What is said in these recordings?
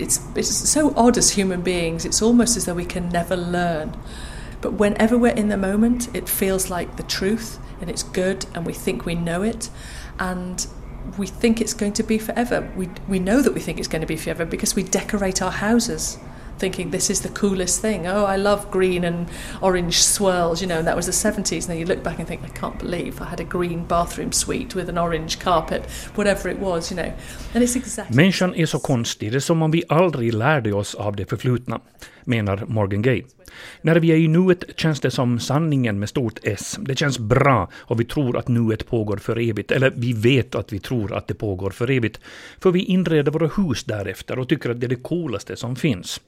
it's, it's so odd as human beings, it's almost as though we can never learn. But whenever we're in the moment, it feels like the truth and it's good and we think we know it. And we think it's going to be forever. We, we know that we think it's going to be forever because we decorate our houses thinking this is the coolest thing. Oh, I love green and orange swirls, you know, and that was the 70s. And then you look back and think, I can't believe I had a green bathroom suite with an orange carpet, whatever it was, you know. And it's exactly Människan är så konstig, det är som om vi aldrig lärde oss av det förflutna, menar Morgan Gay. När vi är i nuet känns det som sanningen med stort S. Det känns bra och vi tror att nuet pågår för evigt. Eller vi vet att vi tror att det pågår för evigt. För vi inreder våra hus därefter och tycker att det är det coolaste som finns.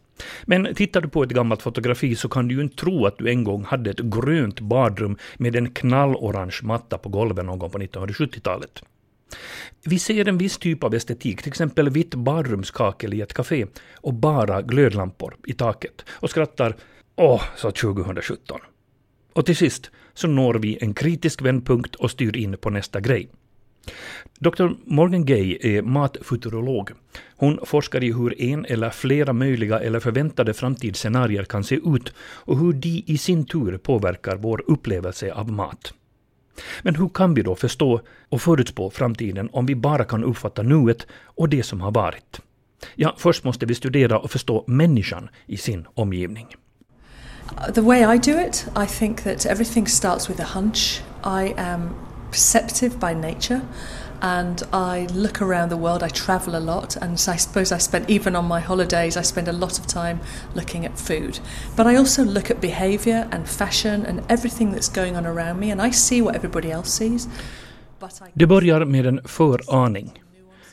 Men tittar du på ett gammalt fotografi så kan du ju inte tro att du en gång hade ett grönt badrum med en knallorange matta på golvet någon gång på 1970-talet. Vi ser en viss typ av estetik, till exempel vitt badrumskakel i ett café och bara glödlampor i taket och skrattar åh, så 2017. Och till sist så når vi en kritisk vändpunkt och styr in på nästa grej. Dr. Morgan Gay är matfuturolog. Hon forskar i hur en eller flera möjliga eller förväntade framtidsscenarier kan se ut och hur de i sin tur påverkar vår upplevelse av mat. Men hur kan vi då förstå och förutspå framtiden om vi bara kan uppfatta nuet och det som har varit? Ja, först måste vi studera och förstå människan i sin omgivning. The way I do it, I think that everything starts with a hunch. I am perceptive by nature and I look around the world. I travel a lot, and I suppose I spend, even on my holidays, I spend a lot of time looking at food. But I also look at behaviour and fashion and everything that's going on around me, and I see what everybody else sees. Det börjar med en föraning.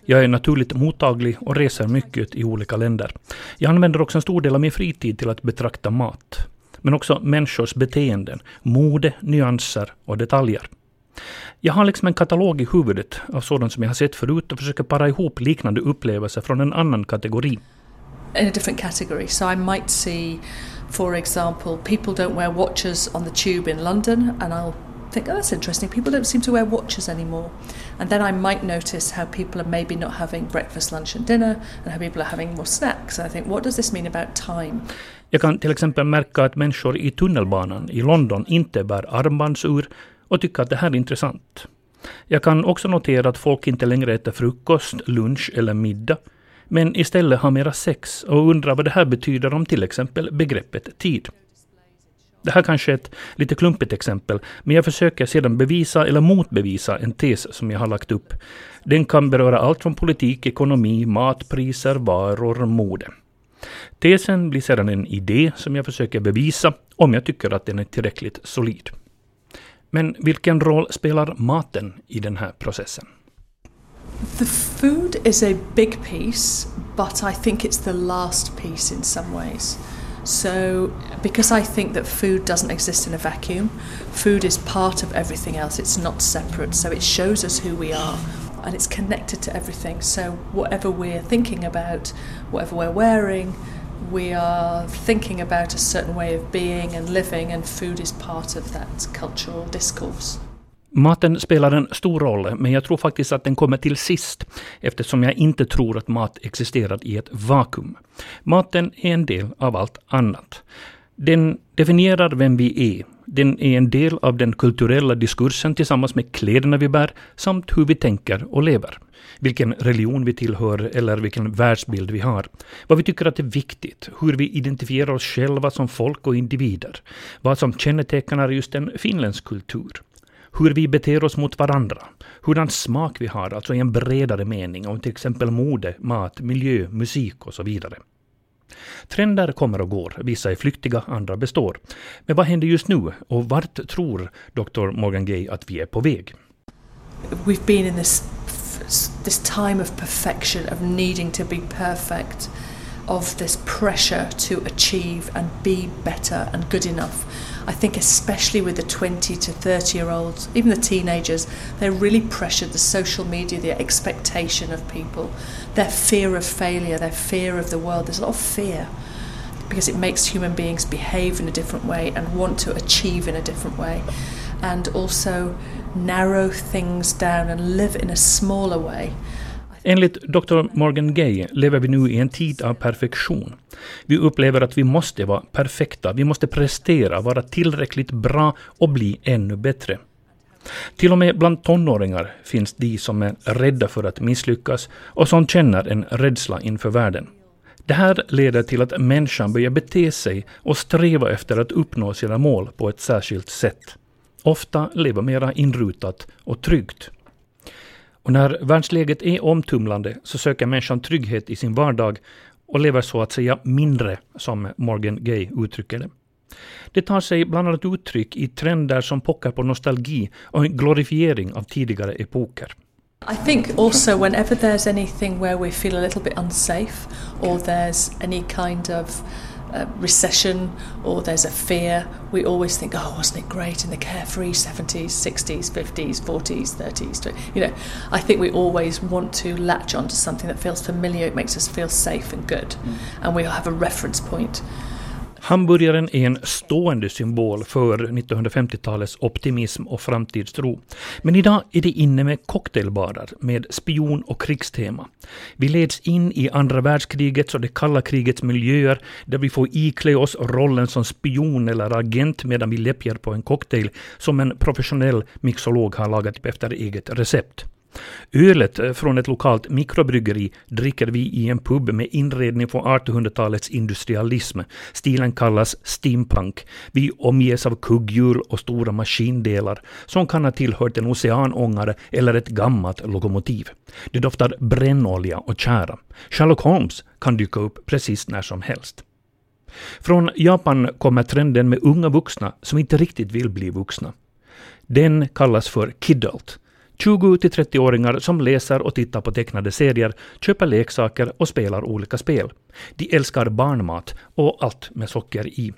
Jag är naturligt mottaglig och reser mycket i olika länder. Jag använder också en stor del av min fritid till att betrakta mat. Men också människors beteenden, mode, nyanser och detaljer. Jag har liksom en katalog i huvudet av sådant som jag har sett förut och försöker para ihop liknande upplevelser från en annan kategori. In a different category. So I might see, for example, people don't wear watches on the tube in London and I'll think, oh, that's interesting. People don't seem to wear watches anymore. And then I might notice how people are maybe not having breakfast, lunch, and dinner, and how people are having more snacks. And I think, what does this mean about time? Jag kan till exempel märka att människor i tunnelbanan i London inte bär armbandsur och tycka att det här är intressant. Jag kan också notera att folk inte längre äter frukost, lunch eller middag, men istället har mera sex och undrar vad det här betyder om till exempel begreppet tid. Det här kanske är ett lite klumpigt exempel, men jag försöker sedan bevisa eller motbevisa en tes som jag har lagt upp. Den kan beröra allt från politik, ekonomi, matpriser, varor, mode. Tesen blir sedan en idé som jag försöker bevisa om jag tycker att den är tillräckligt solid. Men vilken roll spelar maten i den här processen? The food is a big piece, but I think it's the last piece in some ways. So, because I think that food doesn't exist in a vacuum, food is part of everything else, it's not separate. So, it shows us who we are and it's connected to everything. So, whatever we're thinking about, whatever we're wearing, we are thinking about a certain way of being and living, and food is part of that cultural discourse. Maten spelar en stor roll, men jag tror faktiskt att den kommer till sist, eftersom jag inte tror att mat existerar i ett vakuum. Maten är en del av allt annat. Den definierar vem vi är. Den är en del av den kulturella diskursen tillsammans med kläderna vi bär, samt hur vi tänker och lever vilken religion vi tillhör eller vilken världsbild vi har. Vad vi tycker att är viktigt, hur vi identifierar oss själva som folk och individer. Vad som kännetecknar just en finländsk kultur. Hur vi beter oss mot varandra. Hurdan smak vi har, alltså i en bredare mening, om till exempel mode, mat, miljö, musik och så vidare. Trender kommer och går, vissa är flyktiga, andra består. Men vad händer just nu och vart tror Dr. Morgan Gay att vi är på väg? We've been in this this time of perfection, of needing to be perfect, of this pressure to achieve and be better and good enough. I think, especially with the 20 to 30 year olds, even the teenagers, they're really pressured. The social media, the expectation of people, their fear of failure, their fear of the world. There's a lot of fear because it makes human beings behave in a different way and want to achieve in a different way. And also, narrow things down and live in a smaller way. Enligt Dr. Morgan Gay lever vi nu i en tid av perfektion. Vi upplever att vi måste vara perfekta, vi måste prestera, vara tillräckligt bra och bli ännu bättre. Till och med bland tonåringar finns de som är rädda för att misslyckas och som känner en rädsla inför världen. Det här leder till att människan börjar bete sig och sträva efter att uppnå sina mål på ett särskilt sätt. Ofta lever mera inrutat och tryggt. Och när världsläget är omtumlande så söker människan trygghet i sin vardag och lever så att säga mindre, som Morgan Gay uttrycker det. Det tar sig bland annat uttryck i trender som pockar på nostalgi och en glorifiering av tidigare epoker. I think also whenever there's anything where we feel a little bit unsafe or there's any kind of uh, recession or there's a fear, we always think, oh, wasn't it great in the carefree 70s, 60s, 50s, 40s, 30s? You know, I think we always want to latch onto something that feels familiar, it makes us feel safe and good, mm. and we have a reference point. Hamburgaren är en stående symbol för 1950-talets optimism och framtidstro. Men idag är det inne med cocktailbarer med spion och krigstema. Vi leds in i andra världskrigets och det kalla krigets miljöer där vi får iklä oss rollen som spion eller agent medan vi läppjar på en cocktail som en professionell mixolog har lagat efter eget recept. Ölet eh, från ett lokalt mikrobryggeri dricker vi i en pub med inredning från 1800-talets industrialism. Stilen kallas steampunk. Vi omges av kugghjul och stora maskindelar som kan ha tillhört en oceanångare eller ett gammalt lokomotiv. Det doftar brännolja och tjära. Sherlock Holmes kan dyka upp precis när som helst. Från Japan kommer trenden med unga vuxna som inte riktigt vill bli vuxna. Den kallas för kidult 20-30-åringar som läser och tittar på tecknade serier, köper leksaker och spelar olika spel. De älskar barnmat och allt med socker i.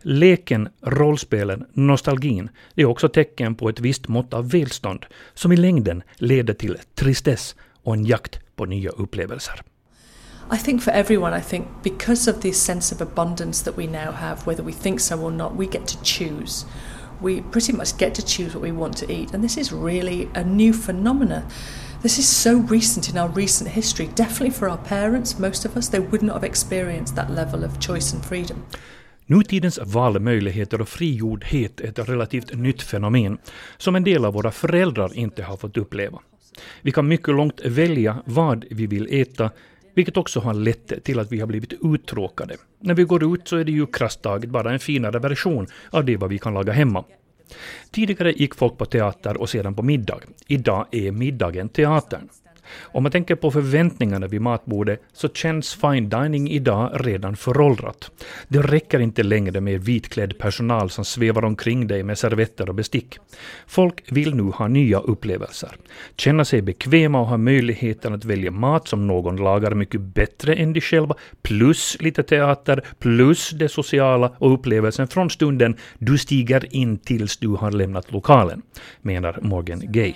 Leken, rollspelen, nostalgin är också tecken på ett visst mått av välstånd som i längden leder till tristess och en jakt på nya upplevelser. I think for everyone, I think because of this sense of abundance that we now have, whether we think so or not, we get to choose we pretty much get to choose what we want to eat. And this is really a new phenomenon. This is so recent in our recent history. Definitely for our parents, most of us, they would not have experienced that level of choice and freedom. Nutidens valmöjligheter och frigjordhet är ett relativt nytt fenomen som en del av våra föräldrar inte har fått uppleva. Vi kan mycket långt välja vad vi vill äta, vilket också har lett till att vi har blivit uttråkade. När vi går ut så är det ju krasst taget bara en finare version av det vad vi kan laga hemma. Tidigare gick folk på teater och sedan på middag. Idag är middagen teatern. Om man tänker på förväntningarna vid matbordet så känns fine dining idag redan föråldrat. Det räcker inte längre med vitklädd personal som svävar omkring dig med servetter och bestick. Folk vill nu ha nya upplevelser. Känna sig bekväma och ha möjligheten att välja mat som någon lagar mycket bättre än de själva, plus lite teater, plus det sociala och upplevelsen från stunden du stiger in tills du har lämnat lokalen, menar Morgan Gay.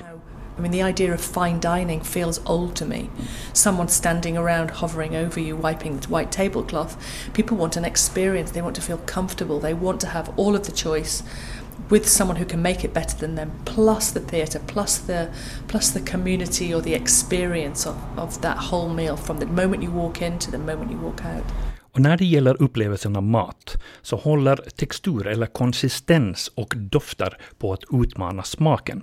I mean, the idea of fine dining feels old to me. Someone standing around hovering over you, wiping the white tablecloth. People want an experience, they want to feel comfortable, they want to have all of the choice with someone who can make it better than them, plus the theatre, plus the plus the community or the experience of, of that whole meal from the moment you walk in to the moment you walk out. Och när det gäller upplevelsen av mat så håller textur eller konsistens och dofter på att utmana smaken.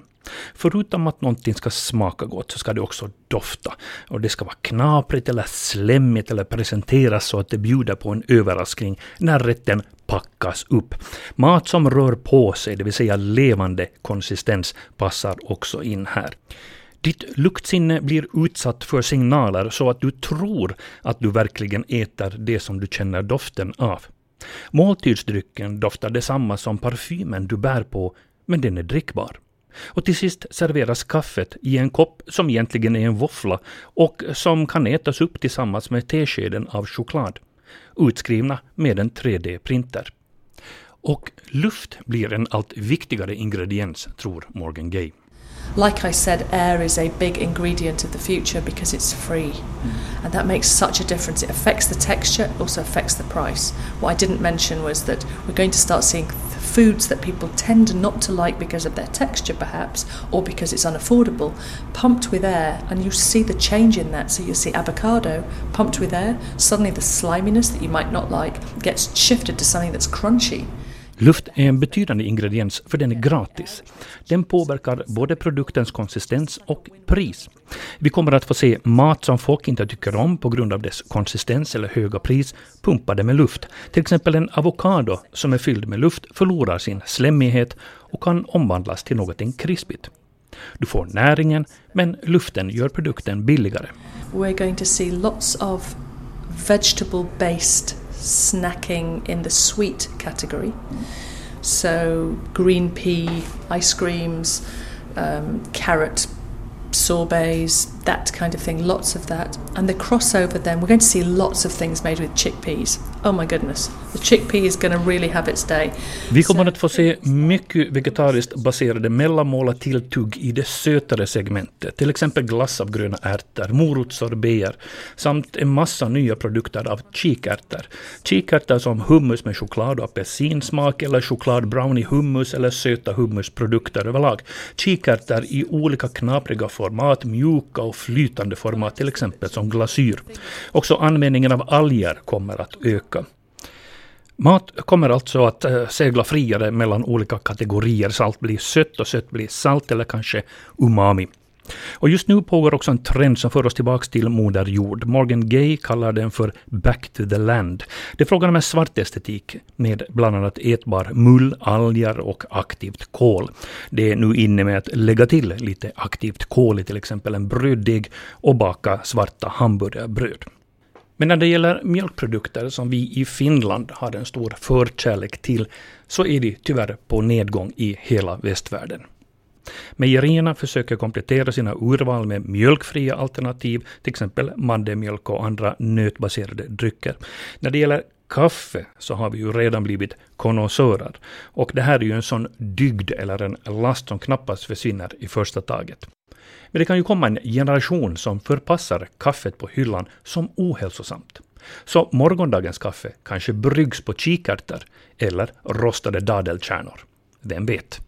Förutom att någonting ska smaka gott så ska det också dofta. Och det ska vara knaprigt eller slemmigt eller presenteras så att det bjuder på en överraskning när rätten packas upp. Mat som rör på sig, det vill säga levande konsistens, passar också in här. Ditt luktsinne blir utsatt för signaler så att du tror att du verkligen äter det som du känner doften av. Måltidsdrycken doftar detsamma som parfymen du bär på, men den är drickbar. Och till sist serveras kaffet i en kopp som egentligen är en våffla och som kan ätas upp tillsammans med teskeden av choklad. Utskrivna med en 3D-printer. Och luft blir en allt viktigare ingrediens, tror Morgan Gay. like I said, air is a big ingredient of the future because it's free. Mm. And that makes such a difference. It affects the texture, it also affects the price. What I didn't mention was that we're going to start seeing foods that people tend not to like because of their texture perhaps or because it's unaffordable pumped with air and you see the change in that. So you see avocado pumped with air suddenly the sliminess that you might not like gets shifted to something that's crunchy Luft är en betydande ingrediens för den är gratis. Den påverkar både produktens konsistens och pris. Vi kommer att få se mat som folk inte tycker om på grund av dess konsistens eller höga pris pumpade med luft. Till exempel en avokado som är fylld med luft förlorar sin slemmighet och kan omvandlas till något krispigt. Du får näringen, men luften gör produkten billigare. We're going to see lots of vegetable based snacking in the sweet category. So, green pea ice creams, um, carrot sorbets, that kind of thing, lots of that. And the crossover then, we're going to see lots of things made with chickpeas. Oh my goodness, the chickpea is going to really have its day. Vi kommer att få se mycket vegetariskt baserade mellanmål tilltugg i det sötare segmentet. Till exempel glass av gröna ärtor, morotssorbeter samt en massa nya produkter av kikärtor. Kikärtor som hummus med choklad och apelsinsmak eller chokladbrownie hummus eller söta hummusprodukter överlag. Kikärtor i olika knapriga format, mjuka och flytande format, till exempel som glasyr. Också användningen av alger kommer att öka. Mat kommer alltså att eh, segla friare mellan olika kategorier. Salt blir sött och sött blir salt eller kanske umami. Och just nu pågår också en trend som för oss tillbaka till Moder Jord. Morgan Gay kallar den för Back to the Land. Det är frågan om en svart estetik med bland annat ätbar mull, alger och aktivt kol. Det är nu inne med att lägga till lite aktivt kol i till exempel en bröddeg och baka svarta hamburgerbröd. Men när det gäller mjölkprodukter som vi i Finland har en stor förkärlek till så är de tyvärr på nedgång i hela västvärlden. Mejerierna försöker komplettera sina urval med mjölkfria alternativ, till exempel mandelmjölk och andra nötbaserade drycker. När det gäller kaffe så har vi ju redan blivit konnässörer. Och det här är ju en sån dygd eller en last som knappast försvinner i första taget. Men det kan ju komma en generation som förpassar kaffet på hyllan som ohälsosamt. Så morgondagens kaffe kanske bryggs på kikärtor eller rostade dadelkärnor. Vem vet?